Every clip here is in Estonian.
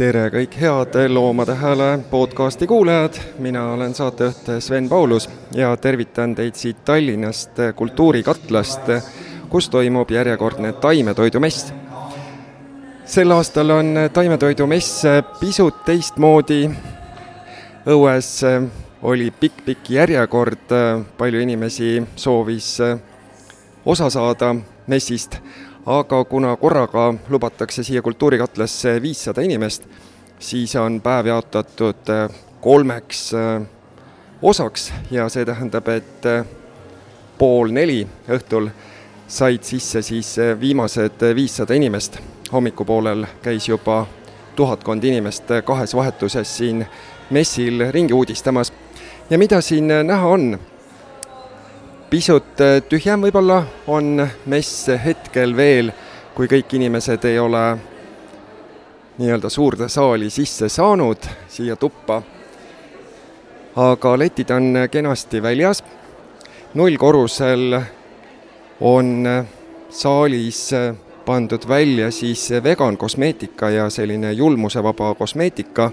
tere kõik head Loomade Hääle podcasti kuulajad, mina olen saatejuht Sven Paulus ja tervitan teid siit Tallinnast Kultuurikatlast, kus toimub järjekordne taimetoidumess. sel aastal on taimetoidumess pisut teistmoodi, õues oli pikk-pikk järjekord, palju inimesi soovis osa saada messist aga kuna korraga lubatakse siia Kultuurikatlasse viissada inimest, siis on päev jaotatud äh, kolmeks äh, osaks ja see tähendab, et äh, pool neli õhtul said sisse siis viimased viissada inimest. hommikupoolel käis juba tuhatkond inimest kahes vahetuses siin messil ringi uudistamas. ja mida siin näha on? Pisut äh, tühjem võib-olla on mess hetkel veel, kui kõik inimesed ei ole nii-öelda suurde saali sisse saanud, siia tuppa. aga letid on kenasti väljas, nullkorrusel on saalis pandud välja siis vegan kosmeetika ja selline julmusevaba kosmeetika,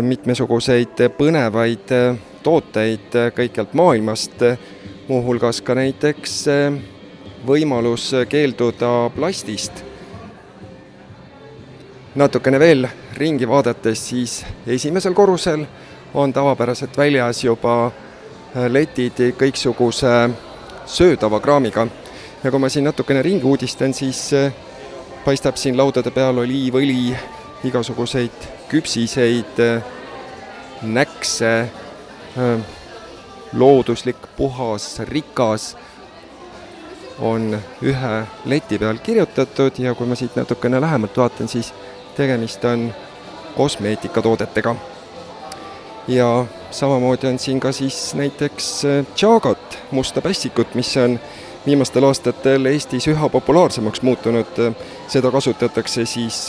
mitmesuguseid põnevaid tooteid kõikjalt maailmast muuhulgas ka näiteks eh, võimalus keelduda plastist. natukene veel ringi vaadates, siis esimesel korrusel on tavapäraselt väljas juba eh, letid kõiksuguse söödava kraamiga. ja kui ma siin natukene ringi uudistan, siis eh, paistab siin laudade peal oliivõli, igasuguseid küpsiseid, näkse, looduslik, puhas, rikas, on ühe leti peal kirjutatud ja kui ma siit natukene lähemalt vaatan, siis tegemist on kosmeetikatoodetega. ja samamoodi on siin ka siis näiteks tšaagat, musta pässikut, mis on viimastel aastatel Eestis üha populaarsemaks muutunud, seda kasutatakse siis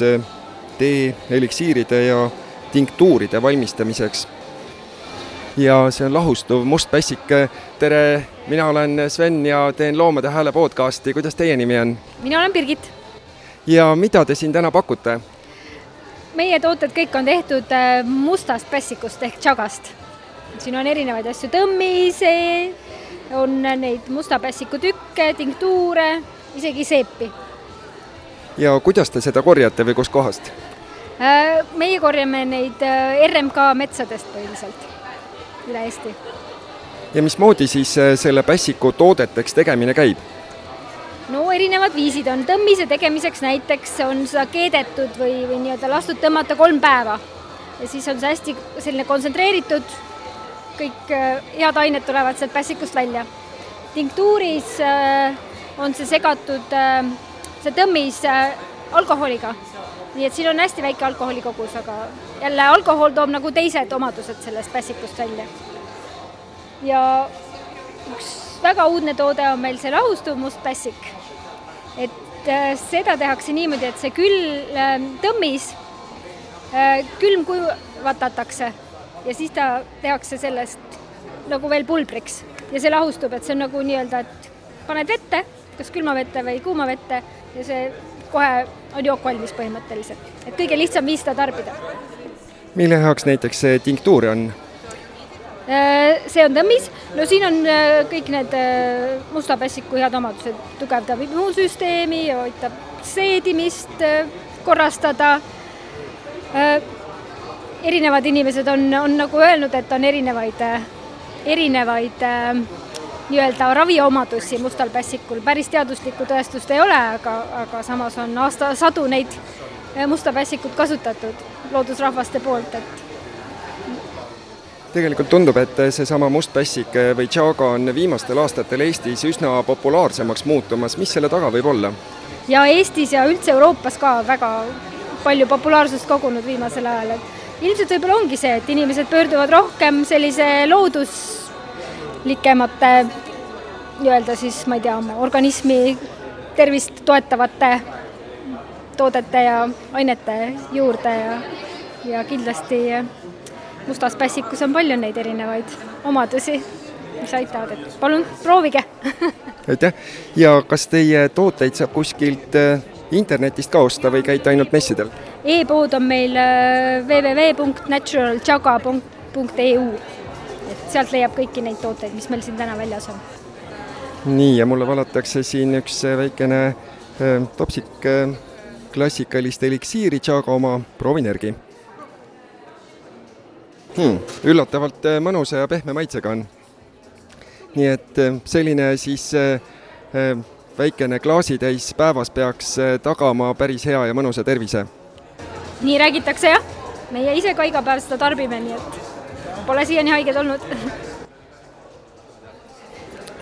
tee, eliksiiride ja tinktuuride valmistamiseks ja see on lahustuv must pässik. tere, mina olen Sven ja teen Loomade Hääle podcasti, kuidas teie nimi on? mina olen Birgit. ja mida te siin täna pakute? meie tooted kõik on tehtud äh, mustast pässikust ehk tšagast. siin on erinevaid asju, tõmmis, on neid musta pässiku tükke, tinktuure, isegi seepi. ja kuidas te seda korjate või kuskohast? Äh, meie korjame neid äh, RMK metsadest põhiliselt üle Eesti. ja mismoodi siis äh, selle pässiku toodeteks tegemine käib? no erinevad viisid on, tõmmise tegemiseks näiteks on seda keedetud või, või nii-öelda lastud tõmmata kolm päeva. ja siis on see hästi selline kontsentreeritud, kõik äh, head ained tulevad sealt pässikust välja. tinktuuris äh, on see segatud, see tõmmis alkoholiga nii et siin on hästi väike alkoholi kogus, aga jälle alkohol toob nagu teised omadused sellest pässikust välja. ja üks väga uudne toode on meil see lahustuv must pässik. et äh, seda tehakse niimoodi, et see küll äh, tõmmis äh, külmkuivatatakse ja siis ta tehakse sellest nagu veel pulbriks ja see lahustub, et see on nagu nii-öelda, et paned vette, kas külmavette või kuuma vette ja see kohe on jook valmis põhimõtteliselt, et kõige lihtsam viis seda tarbida. mille heaks näiteks see tinktuur on? Äh, see on tõmmis, no siin on äh, kõik need äh, musta pässiku head omadused, tugevdab immuunsüsteemi, aitab seedimist korrastada. erinevad inimesed on, on nagu öelnud, et on erinevaid, erinevaid nii-öelda raviomadusi mustal pässikul, päris teaduslikku tõestust ei ole, aga, aga samas on aastasadu neid eh, musta pässikut kasutatud loodusrahvaste poolt, et tegelikult tundub, et seesama must pässik või tšaaga on viimastel aastatel Eestis üsna populaarsemaks muutumas, mis selle taga võib olla? ja Eestis ja üldse Euroopas ka väga palju populaarsust kogunud viimasel ajal, et ilmselt võib-olla ongi see, et inimesed pöörduvad rohkem sellise loodus likemate nii-öelda siis, ma ei tea, oma organismi tervist toetavate toodete ja ainete juurde ja, ja kindlasti mustas pässikus on palju neid erinevaid omadusi, mis aitavad, et palun proovige. Aitäh! Ja kas teie tooteid saab kuskilt äh, internetist ka osta või käite ainult messidel? e-pood on meil äh, www.naturalchaga.eu, et sealt leiab kõiki neid tooteid, mis meil siin täna väljas on. nii, ja mulle valatakse siin üks väikene äh, topsik äh, klassikalist eliksiiri Chaga oma, proovin järgi hmm,. üllatavalt äh, mõnusa ja pehme maitsega on. nii et äh, selline siis äh, väikene klaasitäis päevas peaks tagama päris hea ja mõnusa tervise. nii räägitakse jah, meie ise ka iga päev seda tarbime, nii et pole siiani haiged olnud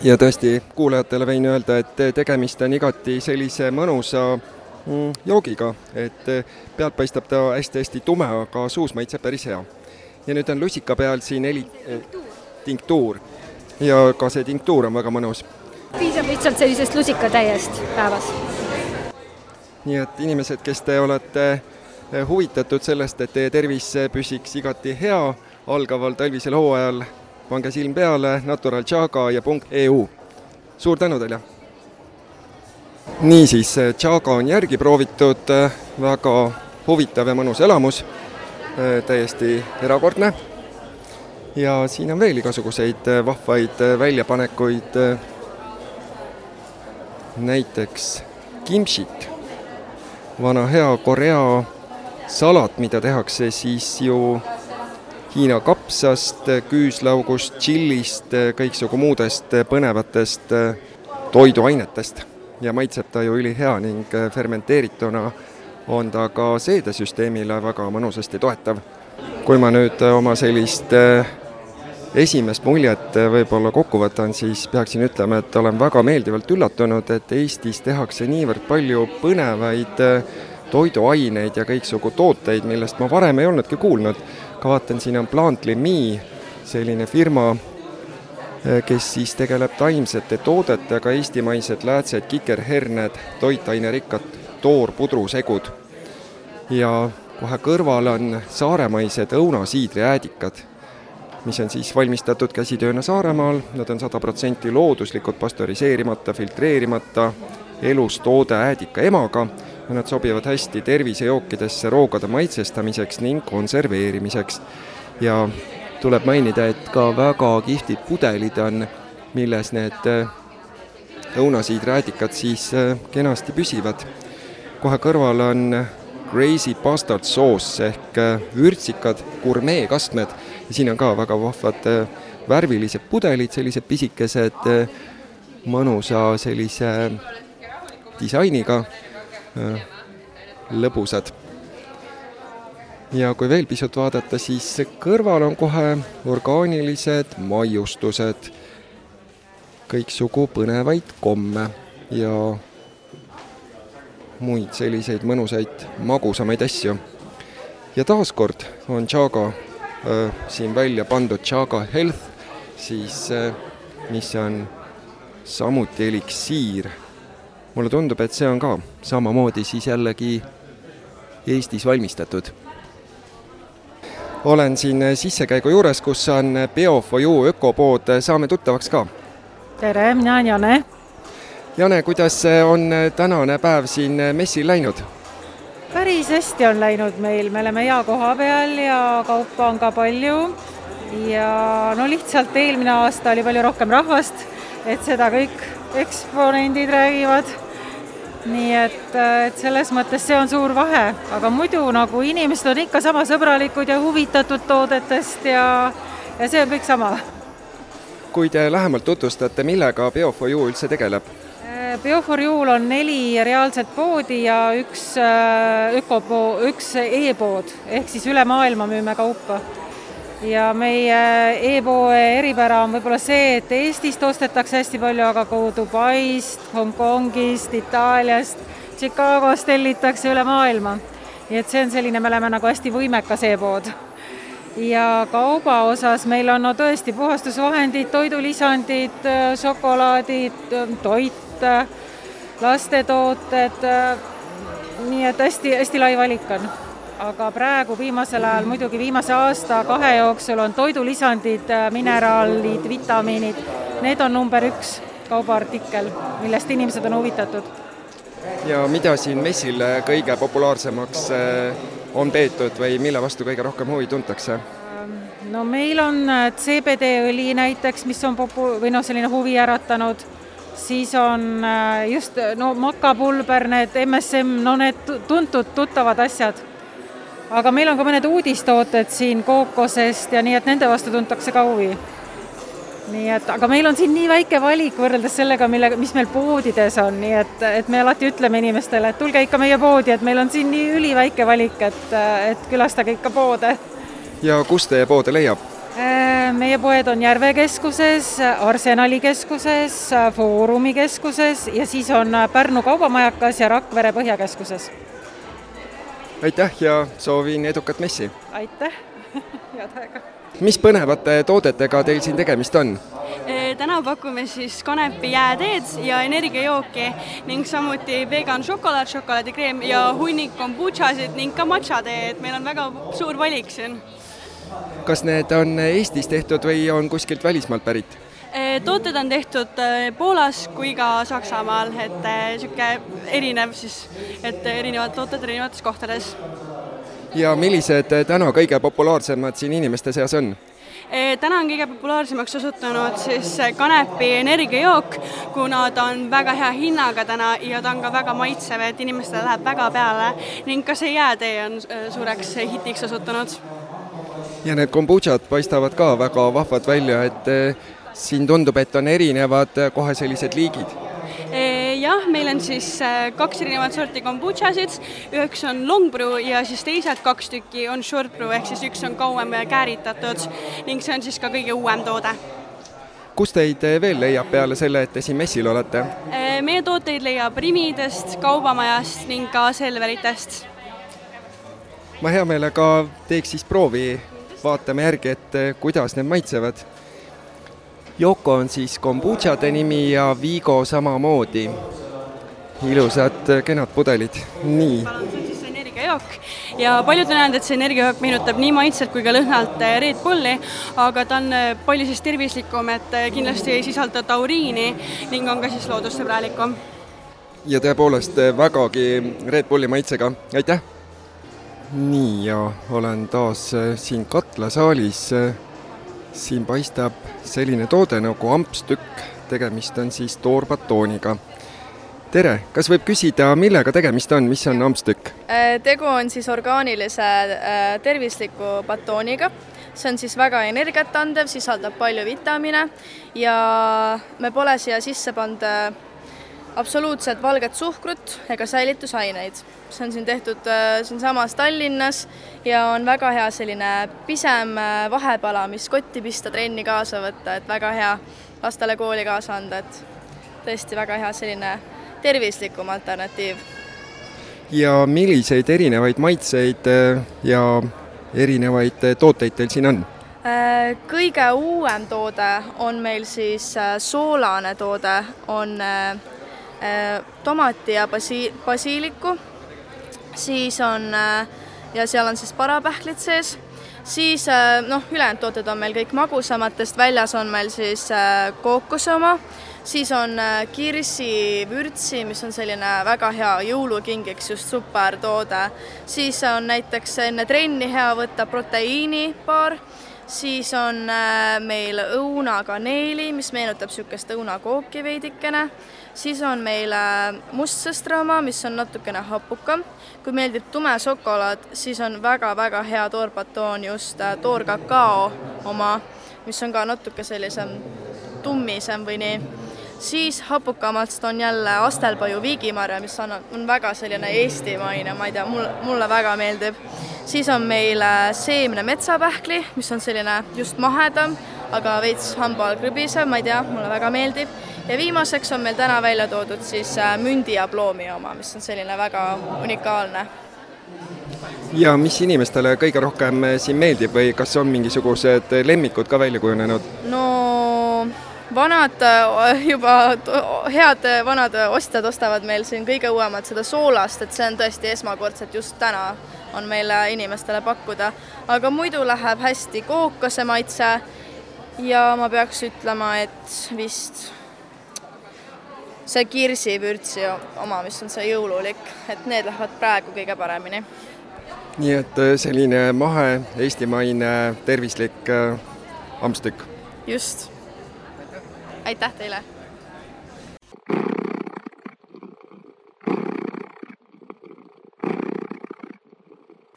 ja tõesti, kuulajatele võin öelda, et tegemist on igati sellise mõnusa mm, joogiga, et pealt paistab ta hästi-hästi tume, aga suus maitseb päris hea ja nüüd on lusika peal siin heli- tinktuur. ja ka see tinktuur on väga mõnus. piisab lihtsalt sellisest lusikatäiest päevas. nii et inimesed, kes te olete huvitatud sellest, et teie tervis püsiks igati hea algaval talvisel hooajal, pange silm peale Naturalchaga ja punkt EU. suur tänu teile! niisiis, Chaga on järgi proovitud, väga huvitav ja mõnus elamus täiesti erakordne. ja siin on veel igasuguseid vahvaid väljapanekuid, näiteks kimchit, vana hea Korea salat, mida tehakse siis ju Hiina kapsast, küüslaugust, tšillist, kõiksugu muudest põnevatest toiduainetest ja maitseb ta ju ülihea ning fermenteerituna on ta ka seedesüsteemile väga mõnusasti toetav. kui ma nüüd oma sellist esimest muljet võib-olla kokku võtan, siis peaksin ütlema, et olen väga meeldivalt üllatunud, et Eestis tehakse niivõrd palju põnevaid toiduaineid ja kõiksugu tooteid, millest ma varem ei olnudki kuulnud. Ka vaatan, siin on Plant Limi, selline firma, kes siis tegeleb taimsete toodetega, eestimaised läätsed, kikerherned, toitainerikkad toorpudrusegud. Ja kohe kõrval on saaremaised õunasiidriäädikad, mis on siis valmistatud käsitööna Saaremaal, nad on sada protsenti looduslikud, pastöriseerimata, filtreerimata, elustoode äädika emaga ja nad sobivad hästi tervisejookidesse roogade maitsestamiseks ning konserveerimiseks. ja tuleb mainida, et ka väga kihvtid pudelid on, milles need äh, õunasiidriäädikad siis äh, kenasti püsivad. kohe kõrval on Crazy Bastard Sauce ehk äh, vürtsikad gurmeekastmed ja siin on ka väga vahvad värvilised pudelid, sellised pisikesed, mõnusa sellise disainiga, lõbusad. ja kui veel pisut vaadata, siis kõrval on kohe orgaanilised maiustused, kõiksugu põnevaid komme ja muid selliseid mõnusaid magusamaid asju. ja taaskord on Chaga äh, siin välja pandud Chaga Health, siis äh, mis on samuti eliksiir. Mulle tundub, et see on ka samamoodi siis jällegi Eestis valmistatud. olen siin sissekäigu juures, kus on Bio4U ökopood, saame tuttavaks ka. tere, mina olen Jane Jane, kuidas on tänane päev siin messil läinud? päris hästi on läinud meil, me oleme hea koha peal ja kaupa on ka palju ja no lihtsalt eelmine aasta oli palju rohkem rahvast, et seda kõik eksponendid räägivad. Nii et, et selles mõttes see on suur vahe, aga muidu nagu inimesed on ikka sama sõbralikud ja huvitatud toodetest ja, ja see on kõik sama. kui te lähemalt tutvustate, millega Bio4U üldse tegeleb Bioforjuul on neli reaalset poodi ja üks äh, ökopood, üks e-pood, ehk siis üle maailma müüme kaupa. Ja meie e-poe eripära on võib-olla see, et Eestist ostetakse hästi palju, aga ka Dubaist, Hongkongist, Itaaliast, Chicagost tellitakse üle maailma. nii et see on selline, me oleme nagu hästi võimekas e-pood ja kauba osas meil on no tõesti puhastusvahendid, toidulisandid, šokolaadid, toit, lastetooted, nii et hästi-hästi lai valik on. Aga praegu viimasel ajal, muidugi viimase aasta-kahe jooksul on toidulisandid, äh, mineraalid, vitamiinid, need on number üks kaubaartikkel, millest inimesed on huvitatud. ja mida siin messil kõige populaarsemaks on peetud või mille vastu kõige rohkem huvi tuntakse? no meil on CBD-õli näiteks, mis on popu- või noh, selline huvi äratanud siis on just no makapulber, need MSM, no need tuntud, tuttavad asjad aga meil on ka mõned uudistooted siin kookosest ja nii, et nende vastu tuntakse ka huvi. nii et, aga meil on siin nii väike valik võrreldes sellega, millega, mis meil poodides on, nii et, et me alati ütleme inimestele, et tulge ikka meie poodi, et meil on siin nii üliväike valik, et, et külastage ikka poode. ja kus teie poode leiab? Äh, meie poed on Järve keskuses, Arsenali keskuses, Foorumi keskuses ja siis on Pärnu kaubamajakas ja Rakvere põhjakeskuses aitäh ja soovin edukat messi! aitäh, head aega! mis põnevate toodetega teil siin tegemist on? Täna pakume siis kanepi jääteed ja energiajooki ning samuti vegan šokolaad, šokolaadikreem ja hunnik kombutšasid ning ka matša tee, et meil on väga suur valik siin. kas need on Eestis tehtud või on kuskilt välismaalt pärit? Eh, tooted on tehtud eh, Poolas kui ka Saksamaal, et niisugune eh, erinev siis, et erinevad tooted erinevates kohtades. ja millised täna kõige populaarsemad siin inimeste seas on? täna on kõige populaarsemaks osutunud siis kanepi energiajook, kuna ta on väga hea hinnaga täna ja ta on ka väga maitsev, et inimestele läheb väga peale ning ka see jäätee on suureks hitiks osutunud. ja need kombutšad paistavad ka väga vahvad välja, et siin tundub, et on erinevad äh, kohe sellised liigid jah, meil on siis äh, kaks erinevat sorti kombutšasid, üheks on long brew ja siis teised kaks tükki on short brew ehk siis üks on kauem kääritatud ning see on siis ka kõige uuem toode. kus teid äh, veel leiab peale selle, et te siin messil olete? meie tooteid leiab Rimidest, Kaubamajast ning ka Selveritest. ma hea meelega teeks siis proovi, vaatame järgi, et kuidas need maitsevad Yoko on siis kombutšade nimi ja Vigo samamoodi. ilusad kenad pudelid, nii. energiajook ja paljud on öelnud, et see energiajook meenutab nii maitselt kui ka lõhnalt eh, Red Bulli, aga ta on eh, palju siis tervislikum, et eh, kindlasti ei sisalda tauriini ning on ka siis loodussõbralikum. ja tõepoolest vägagi Red Bulli maitsega, aitäh! nii, ja olen taas siin katlasaalis siin paistab selline toode nagu ampstükk, tegemist on siis toorbatooniga. tere, kas võib küsida, millega tegemist on, mis on ampstükk? Äh, tegu on siis orgaanilise äh, tervisliku batooniga, see on siis väga energiat andev, sisaldab palju vitamiine. Ja me pole siia sisse pannud äh, absoluutselt valget suhkrut ega säilitusaineid. see on siin tehtud äh, siinsamas Tallinnas ja on väga hea selline pisem äh, vahepala, mis kotti pista, trenni kaasa võtta, et väga hea lastele kooli kaasa anda, et tõesti väga hea selline tervislikum alternatiiv. ja milliseid erinevaid maitseid äh, ja erinevaid tooteid teil siin on? kõige uuem toode on meil siis soolane toode, on tomati ja basi-, basiiliku, siis on äh, ja seal on siis parapähklid sees, siis äh, noh, ülejäänud tooted on meil kõik magusamatest, väljas on meil siis kookose oma, siis on kirsi vürtsi, mis on selline väga hea jõulukingiks, just super toode, siis on näiteks enne trenni hea võtta proteiinibaar siis on meil õunakaneeli, mis meenutab niisugust õunakooki veidikene siis on meil mustsõstra oma, mis on natukene hapukam. kui meeldib tume šokolaad, siis on väga-väga hea toorbatoon just äh, toorkakao oma, mis on ka natuke sellisem tummisem või nii. siis hapukamast on jälle Astelpaju viigimarja, mis on, on väga selline eestimaine, ma ei tea, mul, mulle väga meeldib. siis on meil äh, seemne metsapähkli, mis on selline just mahedam, aga veits hamba all krõbisev, ma ei tea, mulle väga meeldib ja viimaseks on meil täna välja toodud siis äh, mündi ja ploomi oma, mis on selline väga unikaalne. ja mis inimestele kõige rohkem äh, siin meeldib või kas on mingisugused lemmikud ka välja kujunenud? no vanad, äh, juba head vanad ostjad ostavad meil siin kõige uuemat seda soolast, et see on tõesti esmakordselt just täna on meil inimestele pakkuda, aga muidu läheb hästi kookase maitse ja ma peaks ütlema, et vist see kirsivürtsi oma, mis on see jõululik, et need lähevad praegu kõige paremini. nii et äh, selline mahe, eestimaine, tervislik äh, ampstükk? just. aitäh teile!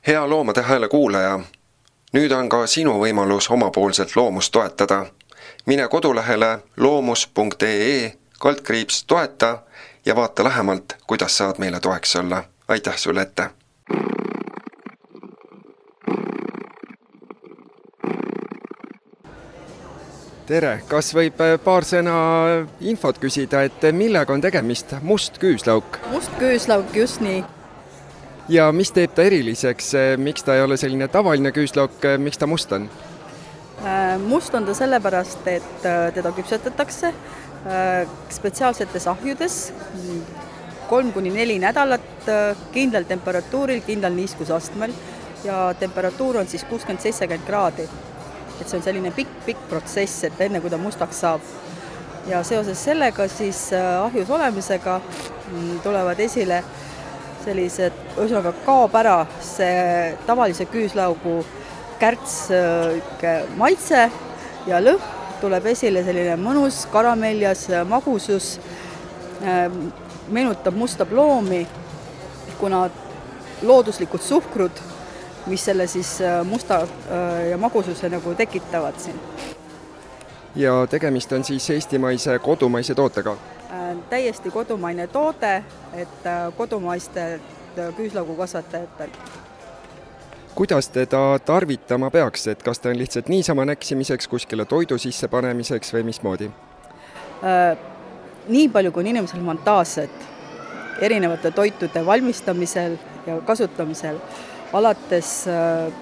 hea Loomade Hääle kuulaja, nüüd on ka sinu võimalus omapoolselt loomust toetada. mine kodulehele loomus.ee kaldkriips toeta ja vaata lähemalt, kuidas saad meile toeks olla. aitäh sulle ette! tere, kas võib äh, paar sõna infot küsida, et millega on tegemist, must küüslauk? must küüslauk, just nii. ja mis teeb ta eriliseks, miks ta ei ole selline tavaline küüslauk, miks ta must on? Äh, must on ta sellepärast, et äh, teda küpsetatakse spetsiaalsetes ahjudes. Kolm kuni neli nädalat kindlal temperatuuril, kindlal niiskusastmel. Ja temperatuur on siis kuuskümmend, seitsekümmend kraadi. Et see on selline pikk-pikk protsess, et enne kui ta mustaks saab. ja seoses sellega siis äh, ahjus olemisega mm, tulevad esile sellised, ühesõnaga kaob ära see tavalise küüslaugu kärts äh, maitse ja lõhn, tuleb esile selline mõnus karamelljas magusus, meenutab musta ploomi, kuna looduslikud suhkrud mis selle siis äh, musta äh, ja magususe nagu tekitavad siin. ja tegemist on siis eestimaise kodumaise tootega? Äh, täiesti kodumaine toode, et kodumaistelt küüslaugukasvatajatel. Kuidas teda tarvitama peaks, et kas ta on lihtsalt niisama näksimiseks, kuskile toidu sisse panemiseks või mismoodi? nii palju, kui on inimesel fantaasiat erinevate toitude valmistamisel ja kasutamisel alates äh,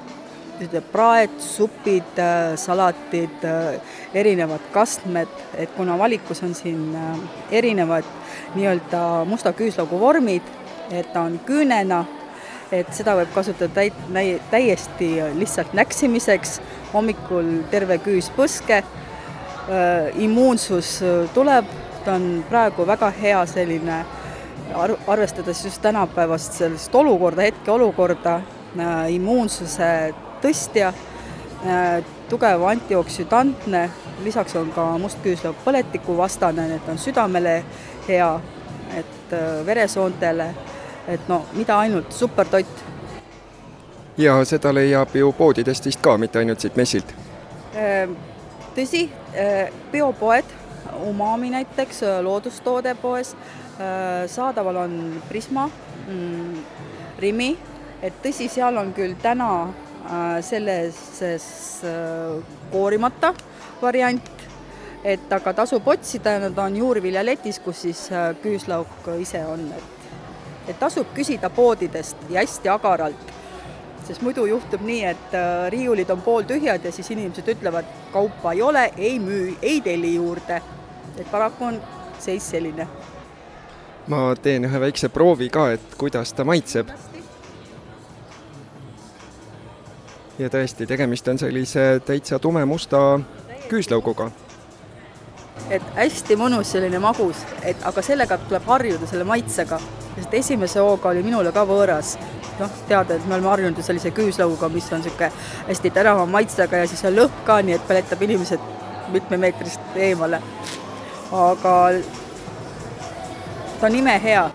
praed, supid, äh, salatid, äh, erinevad kastmed, et kuna valikus on siin erinevad nii-öelda musta küüslaugu vormid, et ta on küünena, et seda võib kasutada täi-, täiesti lihtsalt näksimiseks, hommikul terve küüs põske, immuunsus tuleb, ta on praegu väga hea selline ar-, arvestades just tänapäevast sellist olukorda, hetkeolukorda, Äh, immuunsuse tõstja, äh, tugev antioksüdantne, lisaks on ka mustküüslauk põletikuvastane, et on südamele hea, et äh, veresoontele, et no mida ainult, supertoit. ja seda leiab ju poodidest vist ka, mitte ainult siit messilt? tõsi, biopoed, Umami näiteks, loodustoode poes, saadaval on Prisma, mm, Rimi et tõsi, seal on küll täna selles koorimata variant, et aga tasub otsida, nad on juurviljaletis, kus siis küüslauk ise on, et et tasub küsida poodidest ja hästi agaralt, sest muidu juhtub nii, et riiulid on pooltühjad ja siis inimesed ütlevad, kaupa ei ole, ei müü, ei telli juurde. et paraku on seis selline. ma teen ühe väikse proovi ka, et kuidas ta maitseb ja tõesti, tegemist on sellise täitsa tumemusta küüslauguga. et hästi mõnus selline magus, et aga sellega tuleb harjuda, selle maitsega, sest esimese hooga oli minule ka võõras. noh, teada, et me oleme harjunud ju sellise küüslauguga, mis on niisugune hästi terava maitsega ja siis on lõhn ka, nii et peletab inimesed mitmemeetrist eemale. aga ta on imehea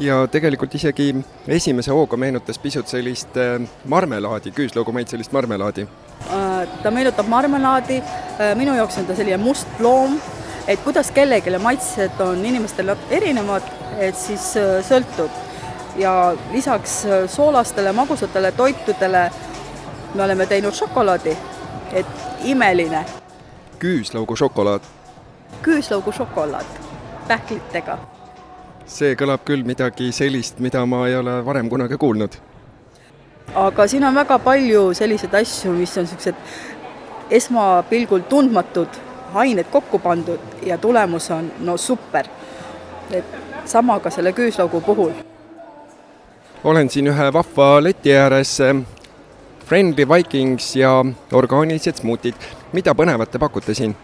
ja tegelikult isegi esimese hooga meenutas pisut sellist äh, marmelaadi, küüslaugu maitselist marmelaadi. Äh, ta meenutab marmelaadi, äh, minu jaoks on ta selline must ploom, et kuidas kellelegi maitsed on inimestel erinevad, et siis sõltub. ja lisaks soolastele magusatele toitudele me oleme teinud šokolaadi, et imeline. küüslaugu šokolaad. küüslaugu šokolaad pähklitega see kõlab küll midagi sellist, mida ma ei ole varem kunagi kuulnud. aga siin on väga palju selliseid asju, mis on niisugused esmapilgul tundmatud ained kokku pandud ja tulemus on no super. et sama ka selle küüslaugu puhul. olen siin ühe vahva leti ääres, Friendly Vikings ja orgaanilised smuutid. mida põnevat te pakute siin?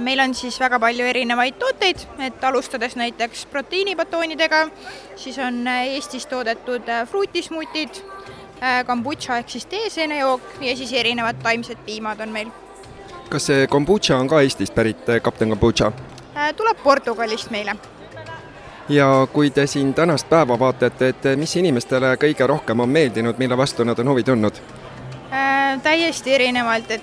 meil on siis väga palju erinevaid tooteid, et alustades näiteks proteiinibatoonidega, siis on Eestis toodetud fruutismutid, kombutša ehk siis teeseenejook ja siis erinevad taimsed piimad on meil. Kas see kombutša on ka Eestist pärit, kapten kombutša? tuleb Portugalist meile ja kui te siin tänast päeva vaatate, et mis inimestele kõige rohkem on meeldinud, mille vastu nad on huvi tundnud äh,? täiesti erinevalt, et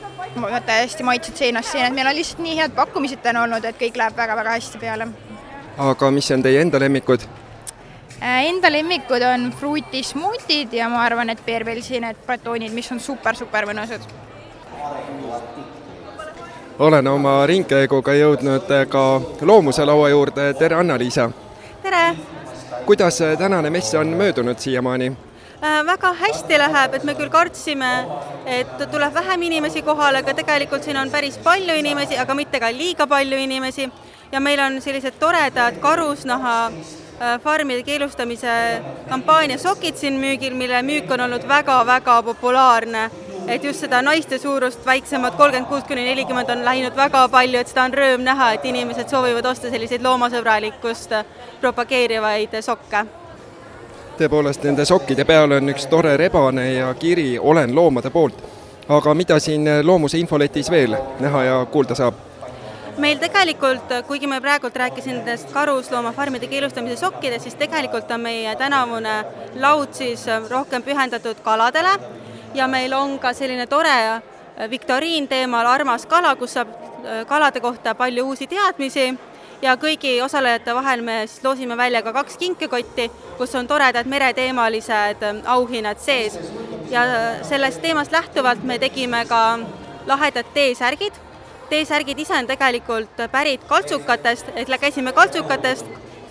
täiesti maitsed seinast seina, et meil on lihtsalt nii head pakkumised täna olnud, et kõik läheb väga-väga hästi peale. aga mis on teie enda lemmikud äh,? Enda lemmikud on fruuti smuutid ja ma arvan, et Beervelsi need batoonid, mis on super-super mõnusad olen oma ringkäiguga jõudnud ka loomuse laua juurde, tere Anna-Liisa! tere! kuidas tänane mess on möödunud siiamaani? Äh, väga hästi läheb, et me küll kartsime, et tuleb vähem inimesi kohale, aga tegelikult siin on päris palju inimesi, aga mitte ka liiga palju inimesi ja meil on sellised toredad karusnaha äh, farmide keelustamise kampaania sokid siin müügil, mille müük on olnud väga-väga populaarne et just seda naiste suurust väiksemat, kolmkümmend kuus kuni nelikümmend on läinud väga palju, et seda on rõõm näha, et inimesed soovivad osta selliseid loomasõbralikkust propageerivaid sokke. tõepoolest, nende sokkide peal on üks tore rebane ja kiri Olen loomade poolt. aga mida siin Loomuse infoletis veel näha ja kuulda saab? meil tegelikult, kuigi me praegult rääkisin nendest karusloomafarmide keelustamise sokkidest, siis tegelikult on meie tänavune laud siis rohkem pühendatud kaladele ja meil on ka selline tore äh, viktoriin teemal Armas kala, kus saab äh, kalade kohta palju uusi teadmisi ja kõigi osalejate vahel me siis loosime välja ka kaks kinkekotti, kus on toredad mereteemalised äh, auhinnad sees. ja sellest teemast lähtuvalt me tegime ka lahedad T-särgid. T-särgid ise on tegelikult pärit kaltsukatest, et käisime kaltsukatest,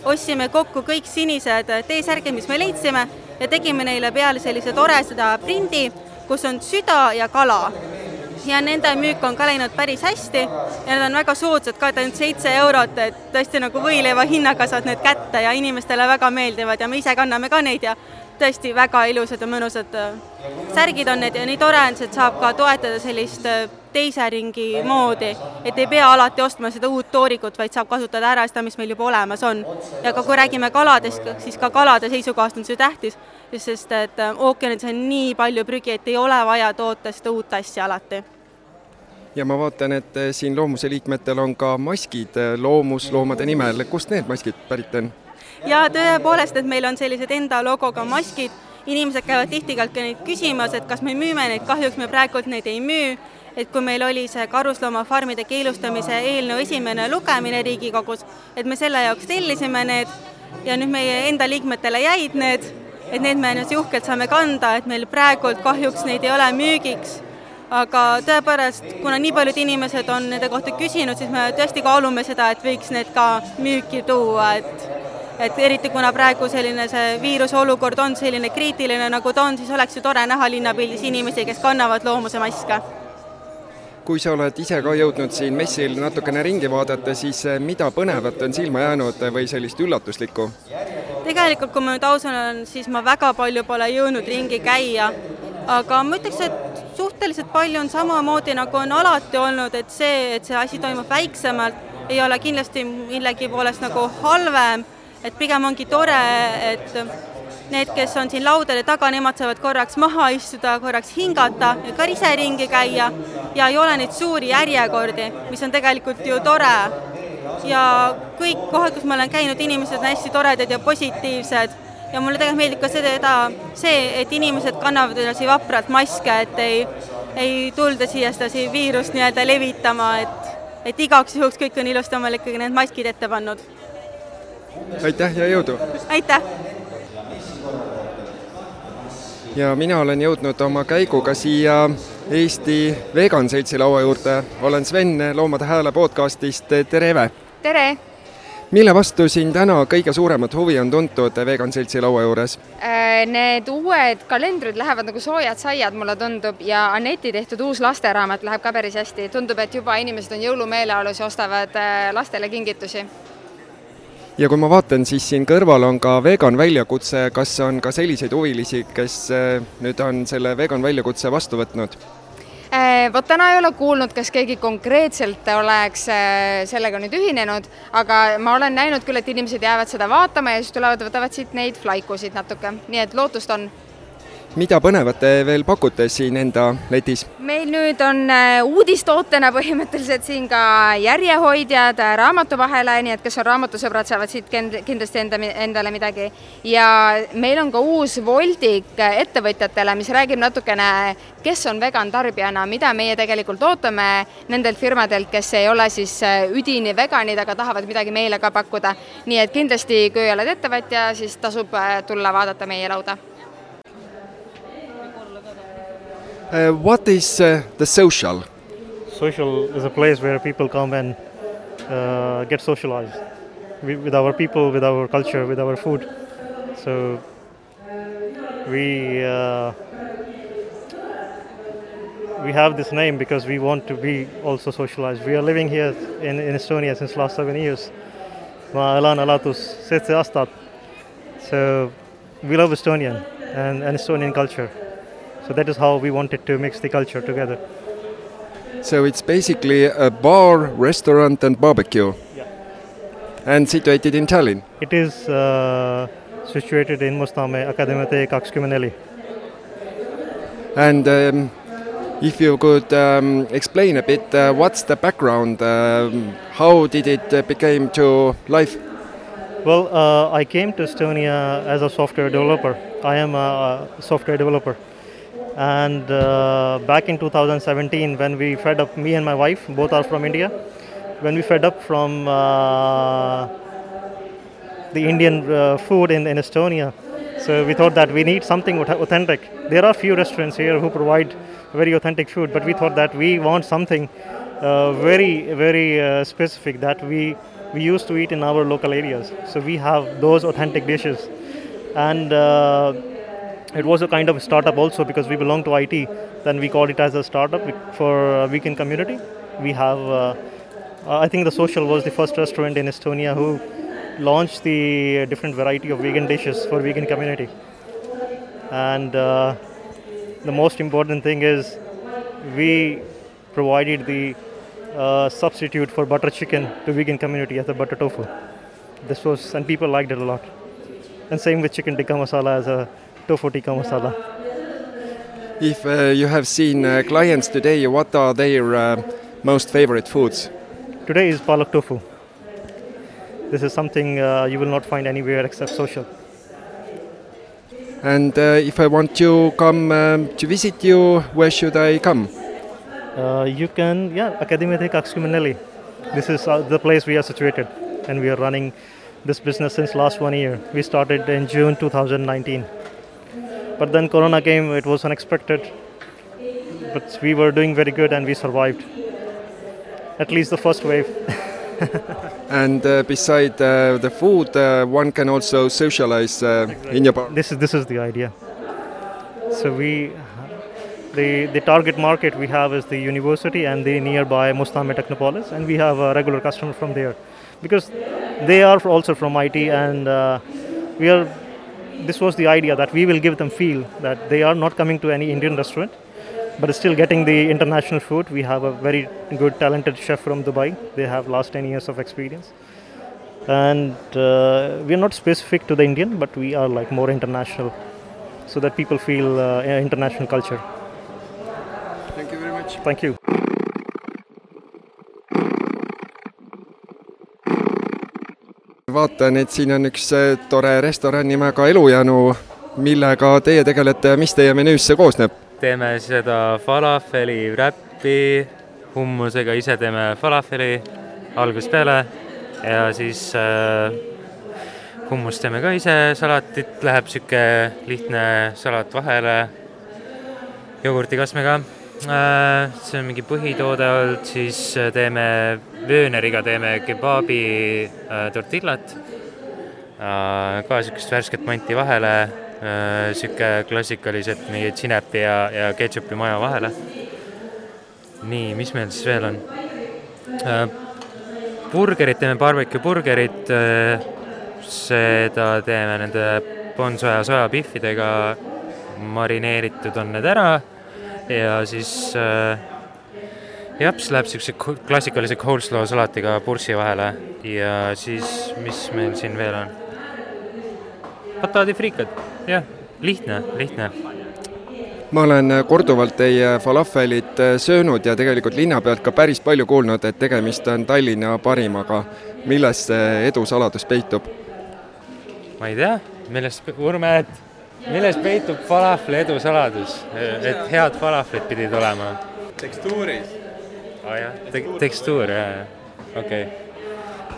ostsime kokku kõik sinised T-särgid, mis me leidsime ja tegime neile peale sellise toreda prindi kus on süda ja kala. ja nende müük on ka läinud päris hästi ja need on väga soodsad ka, et ainult seitse eurot, et tõesti nagu võileiva hinnaga saad need kätte ja inimestele väga meeldivad ja me ise kanname ka neid ja tõesti väga ilusad ja mõnusad äh, särgid on need ja nii tore on see, et saab ka toetada sellist äh, teise ringi moodi, et ei pea alati ostma seda uut toorikut, vaid saab kasutada ära seda, mis meil juba olemas on. ja ka kui räägime kaladest, siis ka kalade seisukohast on see tähtis, sest et äh, ookeanides on nii palju prügi, et ei ole vaja toota seda uut asja alati ja ma vaatan, et siin Loomuse liikmetel on ka maskid äh, loomusloomade nimel, kust need maskid pärit on? Ja tõepoolest, et meil on sellised enda logoga maskid, inimesed käivad tihtikalt ka neid küsimas, et kas me müüme neid, kahjuks me praegult neid ei müü. Et kui meil oli see karusloomafarmide keelustamise eelnõu esimene lugemine Riigikogus, et me selle jaoks tellisime need ja nüüd meie enda liikmetele jäid need, et need me nüüd uhkelt saame kanda, et meil praegult kahjuks neid ei ole müügiks. aga tõepoolest, kuna nii paljud inimesed on nende kohta küsinud, siis me tõesti kaalume seda, et võiks need ka müüki tuua, et et eriti kuna praegu selline see viiruse olukord on selline kriitiline, nagu ta on, siis oleks ju tore näha linnapildis inimesi, kes kannavad loomuse maske. Kui sa oled ise ka jõudnud siin messil natukene ringi vaadata, siis eh, mida põnevat on silma jäänud või sellist üllatuslikku? tegelikult, kui ma nüüd aus olen, siis ma väga palju pole jõudnud ringi käia, aga ma ütleks, et suhteliselt palju on samamoodi, nagu on alati olnud, et see, et see asi toimub väiksemalt, ei ole kindlasti millegi poolest nagu halvem, et pigem ongi tore, et need, kes on siin laudade taga, nemad saavad korraks maha istuda, korraks hingata ka ise ringi käia ja ei ole neid suuri järjekordi, mis on tegelikult ju tore. ja kõik kohad, kus ma olen käinud, inimesed on hästi toredad ja positiivsed ja mulle tegelikult meeldib ka seda, see, et inimesed kannavad edasi vapralt maske, et ei, ei tulda siia sedasi viirust nii-öelda levitama, et, et igaks juhuks kõik on ilusti omale ikkagi need maskid ette pannud. Aitäh ja jõudu! aitäh! ja mina olen jõudnud oma käiguga siia Eesti Vegan Seltsi laua juurde. olen Sven Loomade Hääle podcastist, tere Eve! tere! mille vastu siin täna kõige suuremat huvi on tuntud Vegan Seltsi laua juures? Äh, need uued kalendrid lähevad nagu soojad saiad, mulle tundub, ja Aneti tehtud uus lasteraamat läheb ka päris hästi. tundub, et juba inimesed on jõulumeeleolus ja ostavad äh, lastele kingitusi ja kui ma vaatan, siis siin kõrval on ka vegan väljakutse, kas on ka selliseid huvilisi, kes eh, nüüd on selle vegan väljakutse vastu võtnud? Äh, vot täna ei ole kuulnud, kas keegi konkreetselt oleks äh, sellega nüüd ühinenud, aga ma olen näinud küll, et inimesed jäävad seda vaatama ja siis tulevad, võtavad siit neid flaikusid natuke, nii et lootust on mida põnevat te veel pakute siin enda letis? meil nüüd on äh, uudistootena põhimõtteliselt siin ka järjehoidjad äh, raamatu vahele, nii et kes on raamatusõbrad, saavad siit kindlasti enda, endale midagi. ja meil on ka uus voldik äh, ettevõtjatele, mis räägib natukene, kes on vegan tarbijana, mida meie tegelikult ootame nendelt firmadelt, kes ei ole siis üdini veganid, aga tahavad midagi meile ka pakkuda. nii et kindlasti, kui oled ettevõtja, siis tasub tulla vaadata meie lauda Uh, what is uh, the social? Social is a place where people come and uh, get socialized with our people, with our culture, with our food. So we uh, we have this name because we want to be also socialized. We are living here in, in Estonia since last seven years. ma elan alates seitse aastat. So we love Estonian and, and Estonian culture. So that is how we wanted to mix the culture together. So it's basically a bar, restaurant, and barbecue. Yeah. And situated in Tallinn. It is uh, situated in Mustamäe Akadeemia tee kakskümmend neli. And um, if you could um, explain a bit, uh, what's the background? Um, how did it uh, became to life? Well, uh, I came to Estonia as a software developer. I am a software developer. And uh, back in 2017, when we fed up, me and my wife, both are from India, when we fed up from uh, the Indian uh, food in, in Estonia, so we thought that we need something authentic. There are few restaurants here who provide very authentic food, but we thought that we want something uh, very, very uh, specific that we we used to eat in our local areas. So we have those authentic dishes, and uh, it was a kind of startup also because we belong to IT. Then we called it as a startup for weekend community. We have, uh, I think the social was the first restaurant in Estonia who launched the different variety of vegan dishes for vegan community. And uh, the most important thing is we provided the uh, substitute for butter chicken to vegan community as a butter tofu. This was, and people liked it a lot. And same with chicken tikka masala as a tofu tikka masala. If uh, you have seen uh, clients today, what are their uh, most favorite foods? Today is palak tofu. This is something uh, you will not find anywhere except social. And uh, if I want to come um, to visit you, where should I come? Uh, you can, yeah, Academia Kaksumanelli. This is the place we are situated, and we are running this business since last one year. We started in June 2019. But then Corona came, it was unexpected. But we were doing very good and we survived. At least the first wave. and uh, beside uh, the food, uh, one can also socialize uh, in your bar. This is this is the idea. So we, the the target market we have is the university and the nearby Mustame Technopolis, and we have a regular customer from there, because they are also from IT, and uh, we are this was the idea that we will give them feel that they are not coming to any Indian restaurant, but still getting the international food. We have a very good, talented chef from Dubai. They have last 10 years of experience. And uh, we are not specific to the Indian, but we are like more international, so that people feel uh, international culture. Thank you very much. Thank you. Vaatan, et siin on üks äh, tore restoran nimega Elujanu. millega teie tegelete ja mis teie menüüs see koosneb? teeme seda falafeli räppi hummusega, ise teeme falafeli algusest peale ja siis äh, hummust teeme ka ise, salatit läheb niisugune lihtne salat vahele jogurtikasmega. See on mingi põhitoode olnud, siis äh, teeme vööneriga teeme kebaabi äh, tortillat äh,, ka niisugust värsket manti vahele äh,, niisugune klassikaliselt mingi sinepi ja, ja ketšupi maja vahele. nii, mis meil siis veel on äh,? burgerit teeme, barbecue burgerit äh,, seda teeme nende bonsoja sojapihvidega, marineeritud on need ära ja siis äh, siis läheb niisuguse klassikalise coleslaw salatiga pursi vahele ja siis, mis meil siin veel on? bataadifriikad, jah, lihtne, lihtne ma olen korduvalt teie falafelit söönud ja tegelikult linna pealt ka päris palju kuulnud, et tegemist on Tallinna parimaga. milles see edu saladus peitub? ma ei tea, milles, Urme, et milles peitub falafli edu saladus, et head falaflid pidid olema? tekstuuris. aa oh, jah Te, tekstuur, jaa, jaa, okei okay.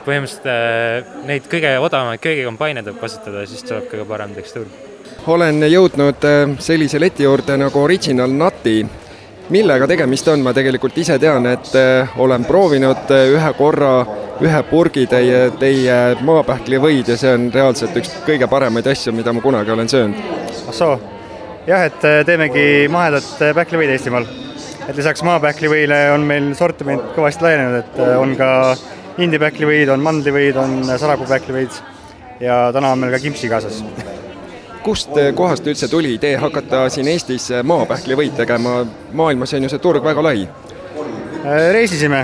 põhimõtteliselt äh, neid kõige odavamaid köögikompaineid tuleb kasutada, siis tuleb kõige parem tekstuur olen jõudnud äh, sellise leti juurde nagu Original Nutty. Millega tegemist on, ma tegelikult ise tean, et äh, olen proovinud äh, ühe korra ühe purgi teie, teie maapähklivõid ja see on reaalselt üks kõige paremaid asju, mida ma kunagi olen söönud. ah soo, jah, et teemegi mahedat pähklivõid Eestimaal. et lisaks maapähklivõile on meil sortiment kõvasti laienenud, et on ka indipähklivõid, on mandlivõid, on sarapuupähklivõid ja täna on meil ka kimpsi kaasas kust kohast üldse tuli idee hakata siin Eestis maapähklivõid tegema, maailmas on ju see turg väga lai? Äh, reisisime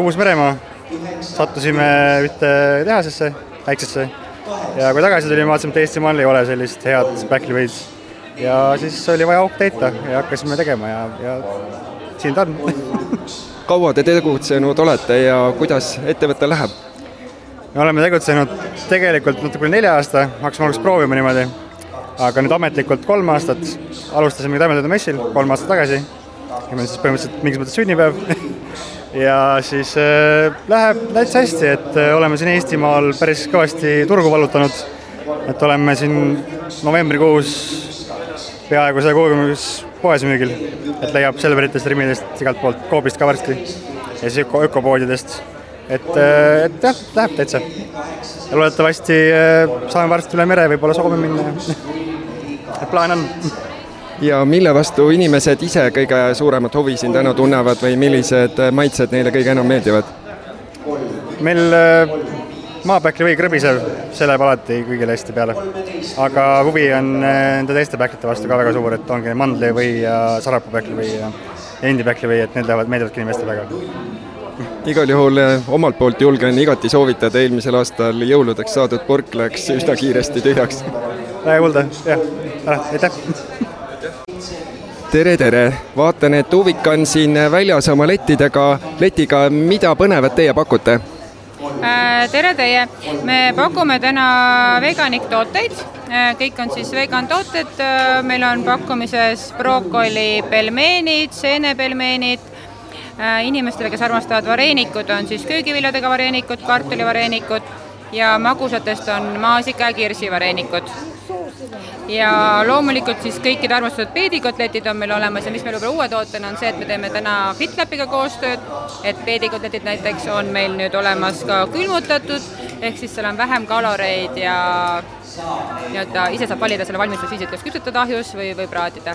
Uus-Meremaa, sattusime ühte tehasesse, väiksesse, ja kui tagasi tulime, vaatasime, et Eestimaal ei ole sellist head pähklivõid. ja siis oli vaja auk täita ja hakkasime tegema ja, ja siin ta on kaua te tegutsenud olete ja kuidas ettevõte läheb? me oleme tegutsenud tegelikult natuke üle nelja aasta, hakkasime alguses proovima niimoodi aga nüüd ametlikult kolm aastat, alustasime Taimetoidu messil kolm aastat tagasi, ja meil siis põhimõtteliselt mingis mõttes sünnipäev. Ja siis äh, läheb täitsa hästi, et äh, oleme siin Eestimaal päris kõvasti turgu vallutanud, et oleme siin novembrikuus peaaegu saja kuuekümnes poes müügil, et leiab Selveritest, Rimidest, igalt poolt, Coopist ka varsti. Ja siis öko, ökopoodidest. et, äh, et jah, läheb täitsa. ja loodetavasti äh, saame varsti üle mere võib-olla Soome minna plaan on. ja mille vastu inimesed ise kõige suuremat huvi siin täna tunnevad või millised maitsed neile kõige enam meeldivad? meil äh, maapähkli või krõbisev, see läheb alati kõigile hästi peale. aga huvi on äh, nende teiste pähklite vastu ka väga suur, et ongi mandli või sarapuupähkli või ja indipähkli või et need lähevad, meeldivadki inimestele väga igal juhul äh, omalt poolt julgen igati soovitada, eelmisel aastal jõuludeks saadud purk läks üsna kiiresti tühjaks. Väga kuulda, jah. Aitäh! tere, tere! vaatan, et Uvik on siin väljas oma lettidega, letiga, mida põnevat teie pakute? Äh, tere teie, me pakume täna veganik tooteid, äh, kõik on siis vegan tooted, äh, meil on pakkumises brookoli pelmeenid, seenepelmeenid, inimestele, kes armastavad vareenikud, on siis köögiviljadega vareenikud, kartulivareenikud ja magusatest on maasika ja kirsivareenikud ja loomulikult siis kõikide armastatud peedikotletid on meil olemas ja mis meil võib-olla uue tootena on see, et me teeme täna FitLapiga koostööd, et peedikotletid näiteks on meil nüüd olemas ka külmutatud, ehk siis seal on vähem kaloreid ja nii-öelda ise saab valida selle valmistusviisid, kas küpsetada ahjus või, või praadida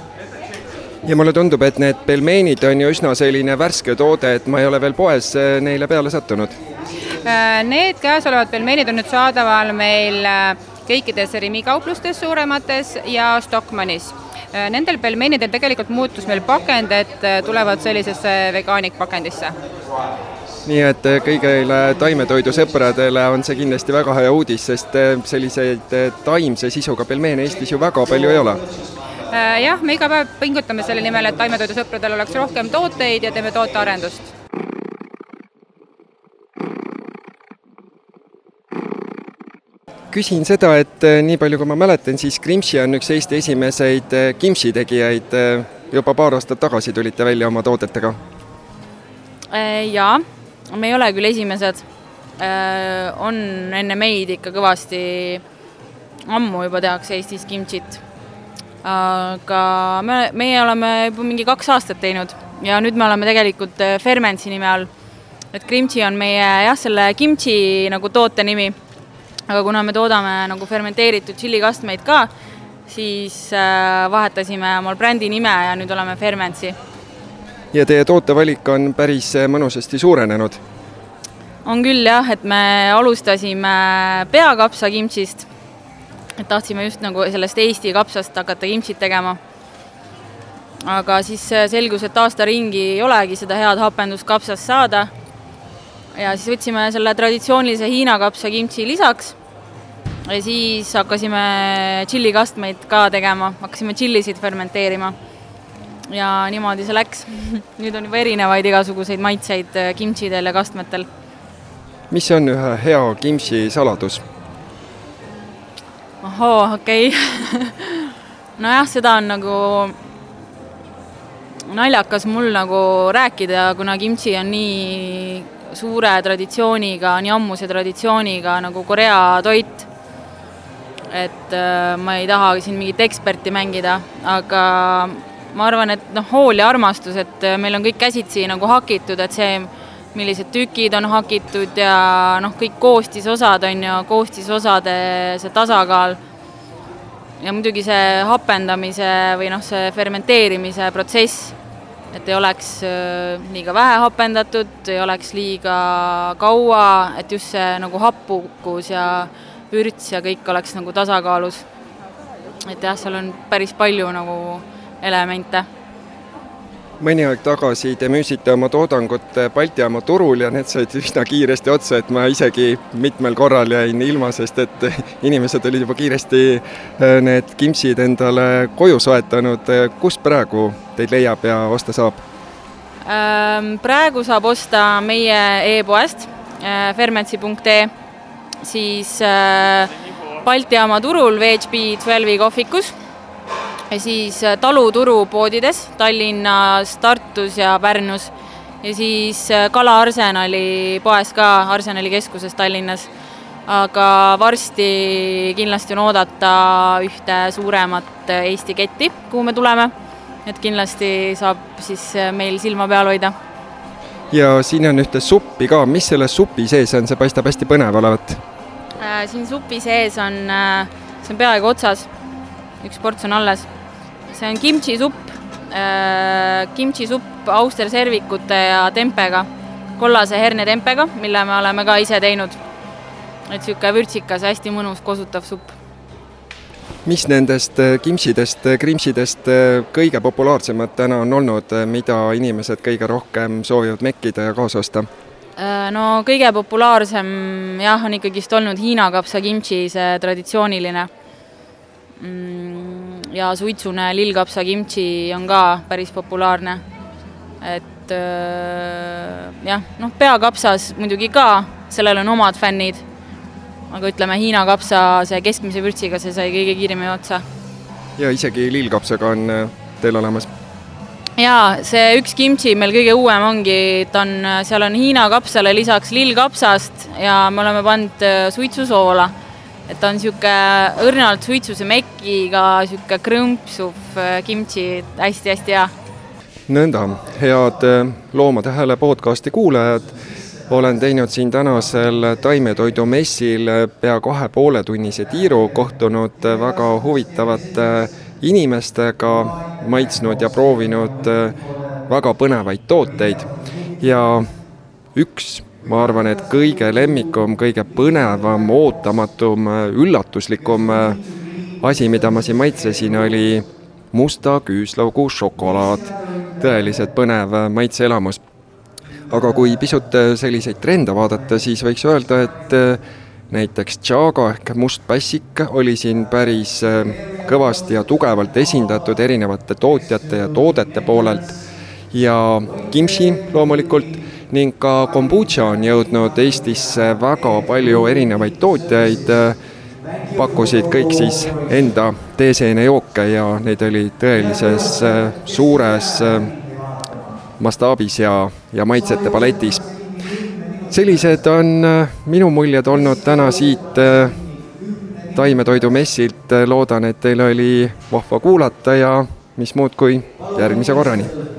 ja mulle tundub, et need pelmeenid on ju üsna selline värske toode, et ma ei ole veel poes eh, neile peale sattunud. Äh, need käesolevad pelmeenid on nüüd saadaval meil äh, kõikides Rimi kauplustes suuremates ja Stockmannis. Äh, nendel pelmeenidel tegelikult muutus meil pakend, et äh, tulevad sellisesse vegaanikpakendisse nii et äh, kõigile taimetoidusõpradele on see kindlasti väga hea uudis, sest selliseid taimse sisuga pelmeene Eestis ju väga palju ei ole jah, me iga päev pingutame selle nimel, et taimetoidusõpradel oleks rohkem tooteid ja teeme tootearendust küsin seda, et eh, nii palju, kui ma mäletan, siis Grimshi on üks Eesti esimesed eh, kimchi tegijaid. Juba paar aastat tagasi tulite välja oma toodetega. jaa, me ei ole küll esimesed. on enne meid ikka kõvasti, ammu juba tehakse Eestis kimchit. Aga me, meie oleme juba mingi kaks aastat teinud ja nüüd me oleme tegelikult Fermentsi nime all. et Grimchi on meie jah, selle kimchi nagu toote nimi aga kuna me toodame nagu fermenteeritud tšillikastmeid ka, siis äh, vahetasime omal brändi nime ja nüüd oleme Fermentsi. ja teie tootevalik on päris äh, mõnusasti suurenenud? on küll jah, et me alustasime peakapsa kimchist, et tahtsime just nagu sellest Eesti kapsast hakata kimchit tegema. aga siis selgus, et aasta ringi ei olegi seda head hapendust kapsast saada. ja siis võtsime selle traditsioonilise Hiina kapsa kimchi lisaks ja siis hakkasime tšillikastmeid ka tegema, hakkasime tšillisid fermenteerima. ja niimoodi see läks. nüüd on juba erinevaid igasuguseid maitseid kimchidel ja kastmetel. mis on ühe hea kimchi saladus? Ohoo, okei okay. nojah, seda on nagu naljakas mul nagu rääkida, kuna kimchi on nii suure traditsiooniga, nii ammuse traditsiooniga nagu Korea toit et äh, ma ei taha siin mingit eksperti mängida, aga ma arvan, et noh, hool ja armastus, et äh, meil on kõik käsitsi nagu hakitud, et see, millised tükid on hakitud ja noh, kõik koostisosad on ju, koostisosade see tasakaal. ja muidugi see hapendamise või noh, see fermenteerimise protsess, et ei oleks äh, liiga vähe hapendatud, ei oleks liiga kaua, et just see nagu happukus ja vürts ja kõik oleks nagu tasakaalus. et jah, seal on päris palju nagu elemente. Mõni aeg tagasi te müüsite oma toodangut Balti jaama turul ja need said üsna kiiresti otsa, et ma isegi mitmel korral jäin ilma, sest et inimesed olid juba kiiresti äh, need kimpsid endale koju soetanud. kust praegu teid leiab ja osta saab? Ähm, praegu saab osta meie e-poest äh, fermentsi.ee siis äh, Balti jaama turul VHB Twelve'i kohvikus ja siis äh, taluturu poodides Tallinnas, Tartus ja Pärnus ja siis äh, Kala Arsenali poes ka, Arsenali keskuses Tallinnas. aga varsti kindlasti on oodata ühte suuremat Eesti ketti, kuhu me tuleme. et kindlasti saab siis meil silma peal hoida ja siin on ühte suppi ka, mis selle supi sees on, see paistab hästi põnev olevat äh,. siin supi sees on äh,, see on peaaegu otsas, üks ports on alles. See on kimchi supp äh,, kimchi supp austerservikute ja tempega, kollase hernetempega, mille me oleme ka ise teinud. et niisugune vürtsikas, hästi mõnus kosutav supp mis nendest äh, kimsidest, äh, krimpsidest kõige populaarsemad täna on olnud, mida inimesed kõige rohkem soovivad mekkida ja kaasa osta? no kõige populaarsem jah, on ikkagist olnud Hiina kapsa kimchi, see traditsiooniline. Mm, ja suitsune lillkapsa kimchi on ka päris populaarne. et jah, noh, peakapsas muidugi ka, sellel on omad fännid aga ütleme, Hiina kapsa see keskmise vürtsiga, see sai kõige kiiremini otsa. ja isegi lillkapsaga on äh, teil olemas? jaa, see üks kimchi meil kõige uuem ongi, ta on, seal on Hiina kapsale lisaks lillkapsast ja me oleme pannud äh, suitsusoola. Et ta on niisugune õrnalt suitsuse mekiga, niisugune krõmpsuv äh, kimchi hästi,, hästi-hästi hea. nõnda, head Loomade Hääle podcasti kuulajad olen teinud siin tänasel taimetoidumessil pea kahe pooletunnise tiiru, kohtunud väga huvitavate inimestega, maitsnud ja proovinud väga põnevaid tooteid ja üks, ma arvan, et kõige lemmikum, kõige põnevam, ootamatum, üllatuslikum asi, mida ma siin maitsesin, oli musta küüslaugu šokolaad. tõeliselt põnev maitseelamus aga kui pisut äh, selliseid trende vaadata, siis võiks öelda, et äh, näiteks Chaga ehk must pässik oli siin päris äh, kõvasti ja tugevalt esindatud erinevate tootjate ja toodete poolelt ja kimchi loomulikult ning ka kombutša on jõudnud Eestisse väga palju erinevaid tootjaid, pakkusid kõik siis enda teeseenejooke ja neid oli tõelises suures mastaabis ja, ja maitsete paletis. sellised on minu muljed olnud täna siit taimetoidumessilt, loodan, et teil oli vahva kuulata ja mis muud kui järgmise korrani